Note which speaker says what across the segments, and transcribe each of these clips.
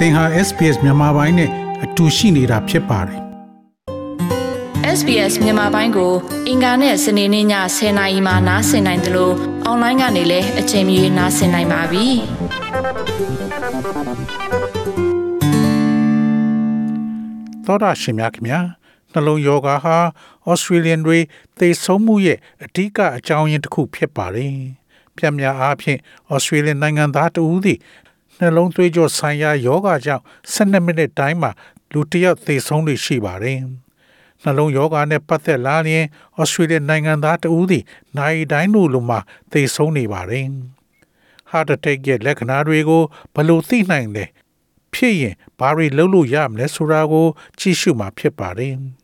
Speaker 1: သင်ဟာ SPS မြန်မာပိုင်းနဲ့အတူရှိနေတာဖြစ်ပါတယ်
Speaker 2: SBS မြန်မာပိုင်းကို အင်ကာနဲ့စနေနေ့ည10:00နာရီမှနားဆင်နိုင်တယ်လို့အွန်လိုင်းကနေလည်းအချိန်မီနားဆင်နိုင်ပါပြီ။
Speaker 1: သောတာရှင်များခင်ဗျာနှလုံးယောဂါဟာ Australian တွေသေဆုံးမှုရဲ့အဓိကအကြောင်းရင်းတစ်ခုဖြစ်ပါတယ်။ပြများအားဖြင့် Australian နိုင်ငံသားတဦးသည် နှလုံးသွေးကြောဆိုင်ရာယောဂကြောင့်12မိနစ်တိုင်းမှာလူတစ်ယောက်သေဆုံးနေရှိပါတယ်။နှလုံးယောဂနဲ့ပတ်သက်လာရင်ဩစတြေးလျနိုင်ငံသားတဦးသည်နိုင်တိုင်းလိုလိုမှာသေဆုံးနေပါတယ်။ heart attack ရဲ့လက္ခဏာတွေကိုဘယ်လိုသိနိုင်လဲဖြစ်ရင်ဘာတွေလုပ်လို့ရမလဲဆိုတာကိုကြည့်ရှုမှာဖြစ်ပါတယ်။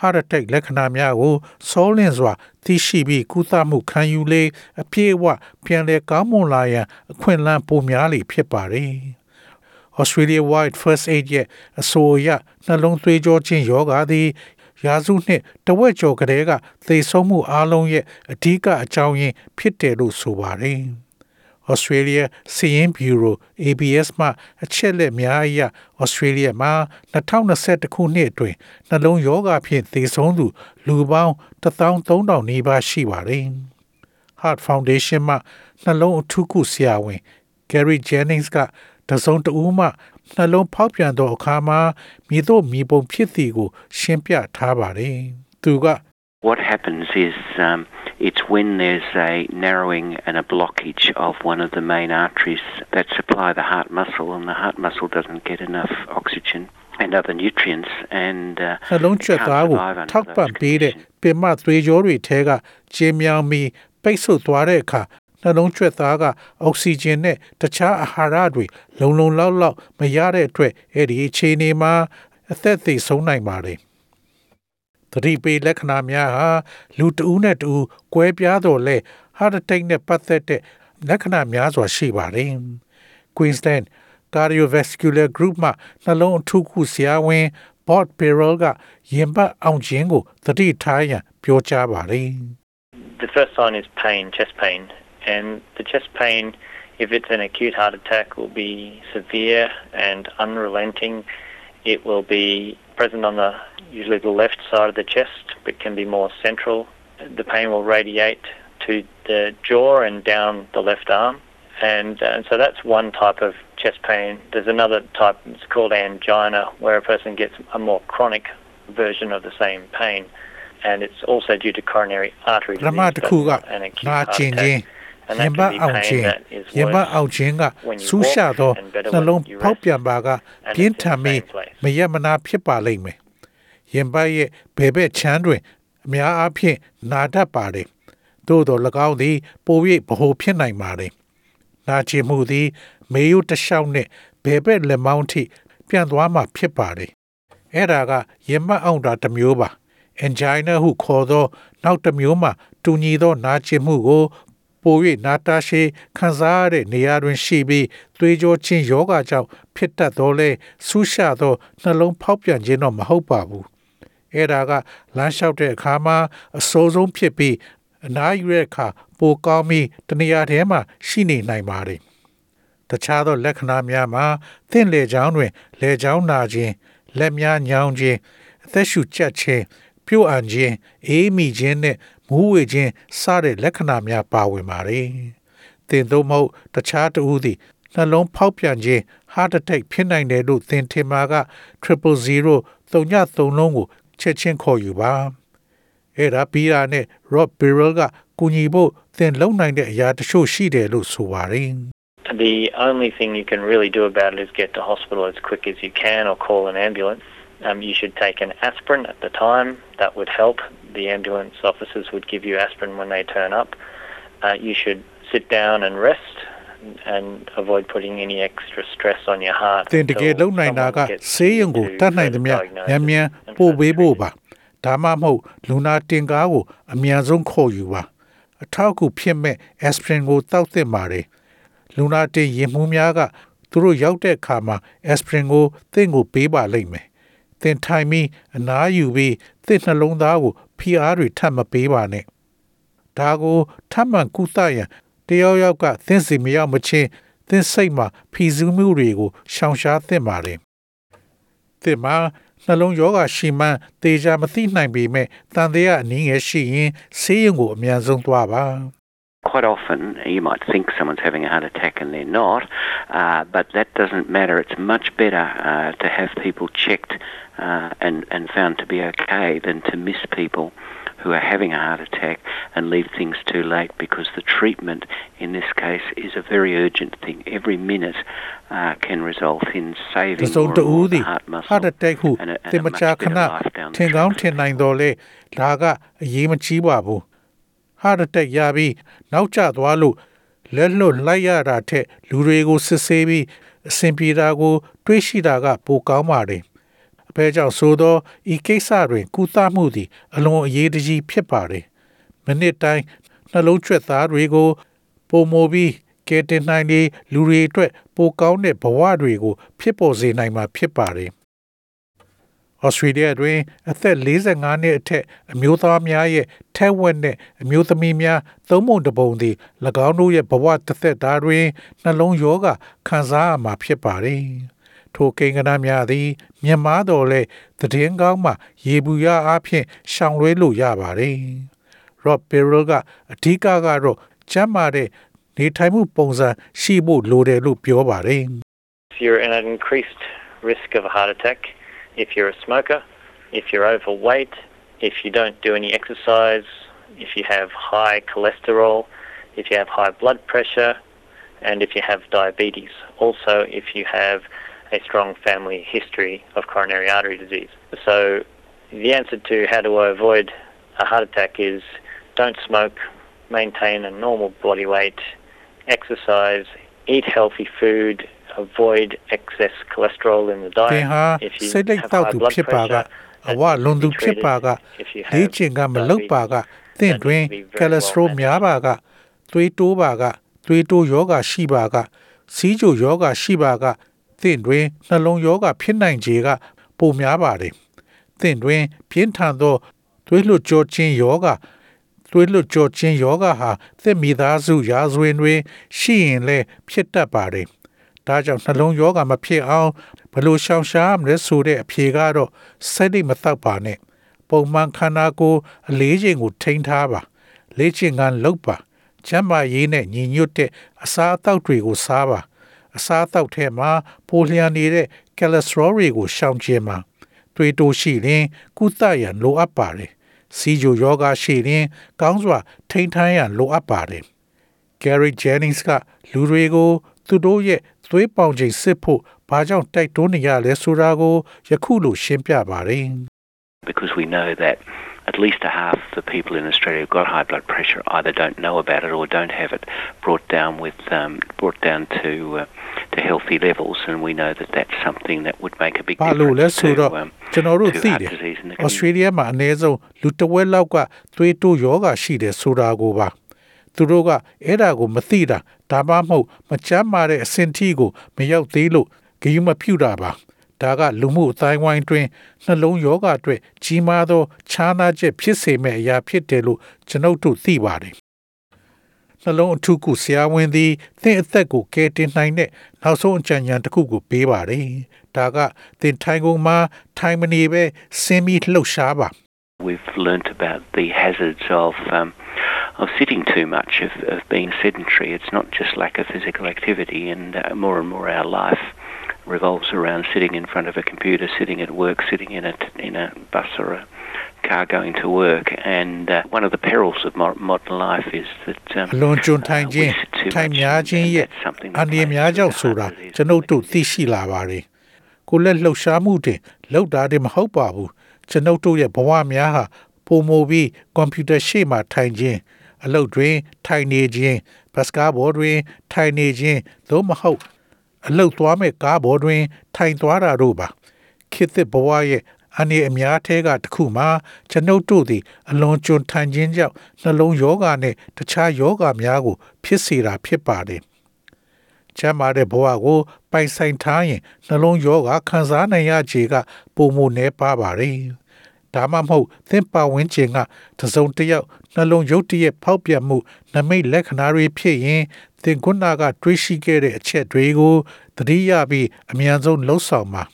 Speaker 1: heart attack လက္ခဏာများကိုစောလင့်စွာသိရှိပြီးကုသမှုခံယူလေအပြည့်အဝပြန်လည်ကောင်းမွန်လာရန်အခွင့်အလမ်းပိုများလေဖြစ်ပါတယ်။ Australia Wide First Aid ရဲ့အဆိုအရနှလုံးသွေးကြောချင်းယောဂါသည်ရာစုနှစ်တဝက်ကျော်ကလေးကသေဆုံးမှုအလုံးရဲ့အဓိကအကြောင်းရင်းဖြစ်တယ်လို့ဆိုပါတယ်။ Australia စီရင်ဘျူရို ABS မှအချက်လက်များအရ Australia မှာ2021ခုနှစ်အတွင်းနှလုံးရောဂါဖြင့်သေဆုံးသူ လူပေါင်း13000နီးပါးရှိပါတယ်။ Heart Foundation မှနှလုံးအထူးကုဆရာဝန် Gary Jennings ကတစုံတဦးမှနှလုံးဖောက်ပြန်သောအခါမှာမိတို့မိပုံဖြစ်သည်ကို ရှင်းပြထားပါတယ်။သူက
Speaker 3: What happens is um, it's when there's a narrowing and a blockage of one of the main arteries that supply the heart muscle, and the heart muscle doesn't get enough oxygen and other nutrients and uh,
Speaker 1: နှလုံးကျွတ်သားကိုထောက်ပံ့ပေးတဲ့ပင်မသွေးကြောတွေထဲကကျင်းမြောင်ပြီးပိတ်ဆို့သွားတဲ့အခါနှလုံးကျွတ်သားကအောက်ဆီဂျင်နဲ့တခြားအာဟာရတွေလုံလုံလောက်လောက်မရတဲ့အတွက်အဲ့ဒီအခြေအနေမှာအသက်သေဆုံးနိုင်ပါတယ် သတိပေးလက္ခဏာများဟာလူတဦးနဲ့တဦးကွဲပြားတော်လဲ heart attack နဲ့ပတ်သက်တဲ့လက္ခဏာများစွာရှိပါတယ်။ Queensland Cardiovascular Group မှနှလုံးအထူးကုဆရာဝန် Bob Perrell ကရင်ပတ်အောင်ခြင်းကိုသတိထားရန်ပြောကြားပါတယ်။
Speaker 4: The first sign is pain, chest pain, and the chest pain if it's an acute heart attack will be severe and unrelenting. It will be present on the usually the left side of the chest, but can be more central. The pain will radiate to the jaw and down the left arm. And, uh, and so that's one type of chest pain. There's another type, it's called angina, where a person gets a more chronic version of the same pain. And it's also due to coronary artery disease, an acute attack. ရင်ပတ်အောင်ခြင်း
Speaker 1: ရင်ပတ်အောင်ခြင်းကဆူးရှသောနှလုံးဖောက်ပြန်ပါကပြင်းထန်ပြီးမရမနာဖြစ်ပါလိမ့်မယ်ရင်ပတ်ရဲ့ဘယ်ဘက်ချမ်းတွင် အများအားဖြင့်နာတတ်ပါတယ်သို့တော်၎င်းသည်ပို၍ဗဟိုဖြစ်နိုင်ပါတယ်နာကျင်မှုသည် မေယုတလျှောက်နှင့်ဘယ်ဘက်လက်မောင်းထိ ပြန့်သွားမှာဖြစ်ပါတယ်အဲ့ဒါကရင်မအောင်တာတစ်မျိုးပါ angina ဟုခေါ်သော နောက်တစ်မျိုးမှာတူညီသောနာကျင်မှုကို ပို၍နာတာရှည်ခံစားရတဲ့နေရာတွင်ရှိပြီးသွေးကြောချင်းယောဂကြောင့်ဖြစ်တတ်သောလဲဆူးရှသောနှလုံးဖောက်ပြန်ခြင်းတော့မဟုတ်ပါဘူးအဲ့ဒါကလမ်းလျှောက်တဲ့အခါမှာအစိုးဆုံးဖြစ်ပြီးအနားယူတဲ့အခါပိုကောင်းပြီးတနေရာထဲမှာရှိနေနိုင်ပါတယ်တခြားသောလက္ခဏာများမှာသင့်လေချောင်းတွင်လေချောင်းနာခြင်းလက်များညောင်းခြင်းအသက်ရှူချက်ခြင်းပြုတ်အန်ခြင်းအေးမိခြင်းနဲ့ မူးဝေခြင်းစတဲ့လက္ခဏာများပါဝင်ပါတယ်။သင်တို့မဟုတ်တခြားတဦးသည်နှလုံးဖောက်ပြန်ခြင်း heart attack ဖြစ်နိုင်တယ်လို့သင်ထင်မှာက000 3ည3လုံးကိုချက်ချင်းခေါ်ယူပါအဲ့ဒါပြီးတာနဲ့ Rob Birrell ကကူညီဖို့သင်လုံနိုင်တဲ့အရာတချို့ရှိတယ်လို့ဆိုပါတယ်
Speaker 4: The only thing you can really do about it is get to hospital as quick as you can or call an ambulance. Um, you should take an aspirin at the time. That would help. The ambulance officers would give you aspirin when they turn up. Uh, you should sit down and rest and avoid putting any extra stress on your heart.
Speaker 1: သင်တကယ်လုံနိုင်တာကဆေးရုံကိုတတ်နိုင်သမျှမြန်မြန်ပို့ပေးဖို့ပါဒါမှမဟုတ်လူနာတင်ကားကိုအမြန်ဆုံးခေါ်ယူပါအထောက်အကူဖြစ်မဲ့ aspirin ကိုတောက်သင့်ပါတယ်လူနာတင်ရင်မှုများကသူတို့ရောက်တဲ့အခါမှာ aspirin ကိုသင့်ကိုပေးပါလိမ့်မယ် သင်ထိုင်ပြီးအနားယူပြီးသင့်နှလုံးသားကိုဖိအားတွေထပ်မပေးပါနဲ့ဒါကိုထပ်မံကုသရန်တယောက်ယောက်ကသင်စီမရောက်မချင်းသင်စိတ်မှာဖီဆူးမှုတွေကိုရှောင်ရှားသင့်ပါတယ်။သင်မှာနှလုံးယောဂရှိမှန်းတေချာမသိနိုင်ပေမဲ့တန်တရားအနည်းငယ်ရှိရင်ဆေးရုံကိုအမြန်ဆုံးသွားပါ။
Speaker 3: quite often you might think someone's having a heart attack and they're not, uh, but that doesn't matter. It's much better uh, to have people checked uh, and, and found to be okay than to miss people who are having a heart attack and leave things too late because the treatment in this case is a very urgent thing. Every minute uh, can result in saving
Speaker 1: တစုံ
Speaker 3: more
Speaker 1: တ
Speaker 3: and
Speaker 1: ဦး
Speaker 3: more
Speaker 1: သည်
Speaker 3: the heart muscle
Speaker 1: heart attack ဟု
Speaker 3: and a, and
Speaker 1: သင်
Speaker 3: a
Speaker 1: မ
Speaker 3: much
Speaker 1: ကြာခ
Speaker 3: better
Speaker 1: ဏ
Speaker 3: life down
Speaker 1: ထင်
Speaker 3: the
Speaker 1: ကောင်း
Speaker 3: track.
Speaker 1: ထင်နိုင်တော်လေဒါကအရေးမကြီးပါဘူး Heart attack ရပြီးနောက်ကျသွားလို့လက်လွတ်လိုက်ရတာထက်လူတွေကိုစစ်ဆေးပြီးအဆင်ပြေတာကို တွေးရှိတာက ပိုကောင်းပါတယ်အဖေကြောင့်ဆိုသောဤကိစ္စတွင်ကုသမှုသည် အလွန်အရေးတကြီးဖြစ်ပါတယ်မိနစ်တိုင်းနှလုံးကျွတ်သားတွေကိုပုံမိုပြီးကဲတင်နိုင်လေလူတွေအတွက် ပိုကောင်းတဲ့ဘဝတွေကို ဖြစ်ပေါ်စေနိုင်မှာဖြစ်ပါတယ် ဩစတြေးလျတွင်အသက်45နှစ်အထက်အမျိုးသားများရဲ့ထက်ဝက်နဲ့အမျိုးသမီးများသုံးပုံတစ်ပုံသည်၎င်းတို့ရဲ့ဘဝတစ်သက်တာတွင်နှလုံးရောဂါခံစားရမှာဖြစ်ပါတယ်။ထိုကိန်းဂဏများသည်မြန်မာတော်လဲသတင်းကောင်းမှရေဘူးရအားဖြင့်ရှောင်လွှဲလို့ရပါတယ်။ Rob Perel ကအဓိကကတော့ကျမ်းမာတဲ့နေထိုင်မှုပုံစံရှိဖို့လိုတယ်လို့ပြောပါတယ်။
Speaker 4: If you're at an increased risk of a heart attack, if you're a smoker, if you're overweight, if you don't do any exercise, if you have high cholesterol, if you have high blood pressure, and if you have diabetes. Also, if you have a strong family history of coronary artery disease. So, the answer to how do I avoid a heart attack is don't smoke, maintain a normal body weight, exercise, eat healthy food, avoid excess cholesterol in the
Speaker 1: သင်
Speaker 4: diet.
Speaker 1: ဟာ
Speaker 4: If you
Speaker 1: စိတ်လိုက်
Speaker 4: have
Speaker 1: တောက်
Speaker 4: high
Speaker 1: သူ
Speaker 4: blood
Speaker 1: ဖြစ်ပါက
Speaker 4: pressure,
Speaker 1: အဝလွန်သူဖြစ်ပါက
Speaker 4: if you
Speaker 1: လေ့
Speaker 4: have
Speaker 1: ကျင့်ကမလုပ်ပါက
Speaker 4: diabetes,
Speaker 1: သင်တွင်
Speaker 4: that needs to be very
Speaker 1: ကယ်လက်စထရိုး
Speaker 4: well
Speaker 1: များပါကသွေးတိုးပါကသွေးတိုးယောဂရှိပါက စီးချိုယောဂရှိပါကသင်တွင်နှလုံးယောဂဖြစ်နိုင်ခြေက ပိုများပါတယ်သင်တွင် ပြင်းထန်သောသွေးလွှတ်ကြောခြင်းယောဂသွေးလွှတ်ကြောခြင်းယောဂဟာသင်မိသားစုရာဇဝင်တွင်ရှိရင်လည်းဖြစ်တတ်ပါတယ် ဒါကြောင့်နှလုံးယောဂမဖြစ်အောင်ဘယ်လိုရှောင်ရှားမလဲဆိုတဲ့အဖြေကတော့စိတ်လိမသောက်ပါနဲ့ပုံမှန်ခန္ဓာကိုယ်အလေးချိန်ကိုထိန်းထားပါလေ့ကျင့်ခန်းလုပ်ပါကျန်းမာရေးနဲ့ညီညွတ်တဲ့အစားအသောက်တွေကိုစားပါအစားအသောက်ထဲမှာပိုလျှံနေတဲ့ကယ်လက်စထရောတွေကိုရှောင်ကျဉ်ပါသွေးတိုးရှိရင်ကုသရန်လိုအပ်ပါတယ်စီဂျိုယောဂရှိရင်ကောင်းစွာထိန်းထမ်းရန်လိုအပ်ပါတယ် Gary Jennings ကလူတွေကို သူတို့ရဲ့သွေးပေါင်ချိန်စစ်ဖို့ဘာကြောင့်တိုက်တွန်းနေရလဲဆိုတာကိုယခုလိုရှင်းပြပါတယ်
Speaker 3: because we know that at least a half the people in Australia who've got high blood pressure either don't know about it or don't have it brought down with um, brought down to uh, to healthy levels, and we know that that's something that would make a big
Speaker 1: ဘာလို့လဲ
Speaker 3: difference
Speaker 1: ဆို
Speaker 3: to,
Speaker 1: တော့
Speaker 3: um,
Speaker 1: ကျွန်တော်တို့
Speaker 3: to
Speaker 1: သိ
Speaker 3: heart
Speaker 1: တယ်
Speaker 3: disease in the
Speaker 1: ဩစတြေးလျမှာအနည်းဆုံးလူတစ်ဝက်လောက်ကသွေးတိုးယောဂရှိတယ်ဆိုတာကိုပါ သူတို့ကအဲ့ဒါကိုမသိတာဒါမှမဟုတ်မချမ်းမာတဲ့အဆင့်ထိကိုမရောက်သေးလို့ဂရုမပြုတာပါဒါကလူမှုအတိုင်းဝိုင်းတွင်နှလုံးယောဂအတွက်ကြီးမားသောခြားနာချက်ဖြစ်စေမဲ့အရာဖြစ်တယ်လို့ကျွန်ုပ်တို့သိပါတယ်နှလုံးအထုကုဆရာဝန်သည်သင်အသက်ကိုကယ်တင်နိုင်တဲ့နောက်ဆုံးအကြံဉာဏ်တစ်ခုကိုပေးပါတယ်။ဒါကသင်ထိုင်ကုန်မှာထိုင်မနေပဲဆင်းပြီးလှုပ်ရှားပါ
Speaker 3: We've learnt about the hazards of um, of sitting too much, of, of being sedentary. It's not just lack of physical activity, and uh, more and more our life revolves around sitting in front of a computer, sitting at work, sitting in a in a bus or a car going to work. And uh, one of the perils of mo- modern life is that um,
Speaker 1: အလွန်ကျွံထိုင်
Speaker 3: uh,
Speaker 1: ခြင်း
Speaker 3: we sit too
Speaker 1: ထိုင်
Speaker 3: much,
Speaker 1: များ
Speaker 3: and-
Speaker 1: ခြင်း
Speaker 3: and
Speaker 1: ရဲ့
Speaker 3: that's something
Speaker 1: အန္တရာယ်
Speaker 3: that
Speaker 1: များ
Speaker 3: plays
Speaker 1: ကြောင့်
Speaker 3: with
Speaker 1: ဆိုတာ
Speaker 3: heart disease
Speaker 1: ကျွန်ုပ်တို့သိရှိလာပါတယ်။ကိုယ်လက်လှုပ်ရှားမှုတင်လောက်တာတင်မဟုတ်ပါဘူး။ကျွန်ုပ်တို့ရဲ့ဘဝများဟာပုံမူပြီးကွန်ပျူတာရှေ့မှာထိုင်ခြင်း အလုပ်တွင် ထိုင်နေခြင်းဘတ်စကားဘောတွင် ထိုင်နေခြင်းသို့မဟုတ် အလုပ်သွားမဲ့ကားဘောတွင် ထိုင်သွားတာတို့ပါခေတ်သစ်ဘဝရဲ့အနေအများထဲကတစ်ခုမှာကျွန်ုပ်တို့သည် အလွန်ကျွံထိုင်ခြင်းကြောင့်နှလုံးယောဂနဲ့တခြားယောဂများကို ဖြစ်စေတာဖြစ်ပါတယ်ချမ်းသာတဲ့ဘဝကို ပိုင်ဆိုင်ထားရင်နှလုံးယောဂခံစားနိုင်ရခြေကပုံမနေပါပါတယ် ဒါမှမဟုတ်သင်ပါဝင်ခြင်းကတစ်စုံတစ်ယောက်နှလုံးရုပ်တရက်ဖောက်ပြန်မှုနမိတ်လက္ခဏာတွေဖြစ်ရင်သင်ခုနကတွေးရှိခဲ့တဲ့အချက်တွေကိုသတိရပြီးအမြန်ဆုံးလှုပ်ဆောင်ပါ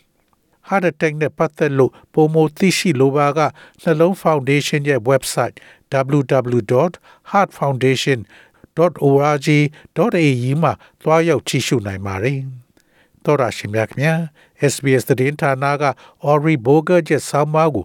Speaker 1: Heart Attack နဲ့ပတ်သက်လို့ပုံမသိရှိလိုပါကနှလုံး Foundation ရဲ့ website www.heartfoundation.org.au မှာတွားရောက်ကြည့်ရှုနိုင်ပါတယ်။တော်ရရှိမြခင် SBS သတင်းဌာနက Ori Boger ရဲ့ဆောင်းပါးကို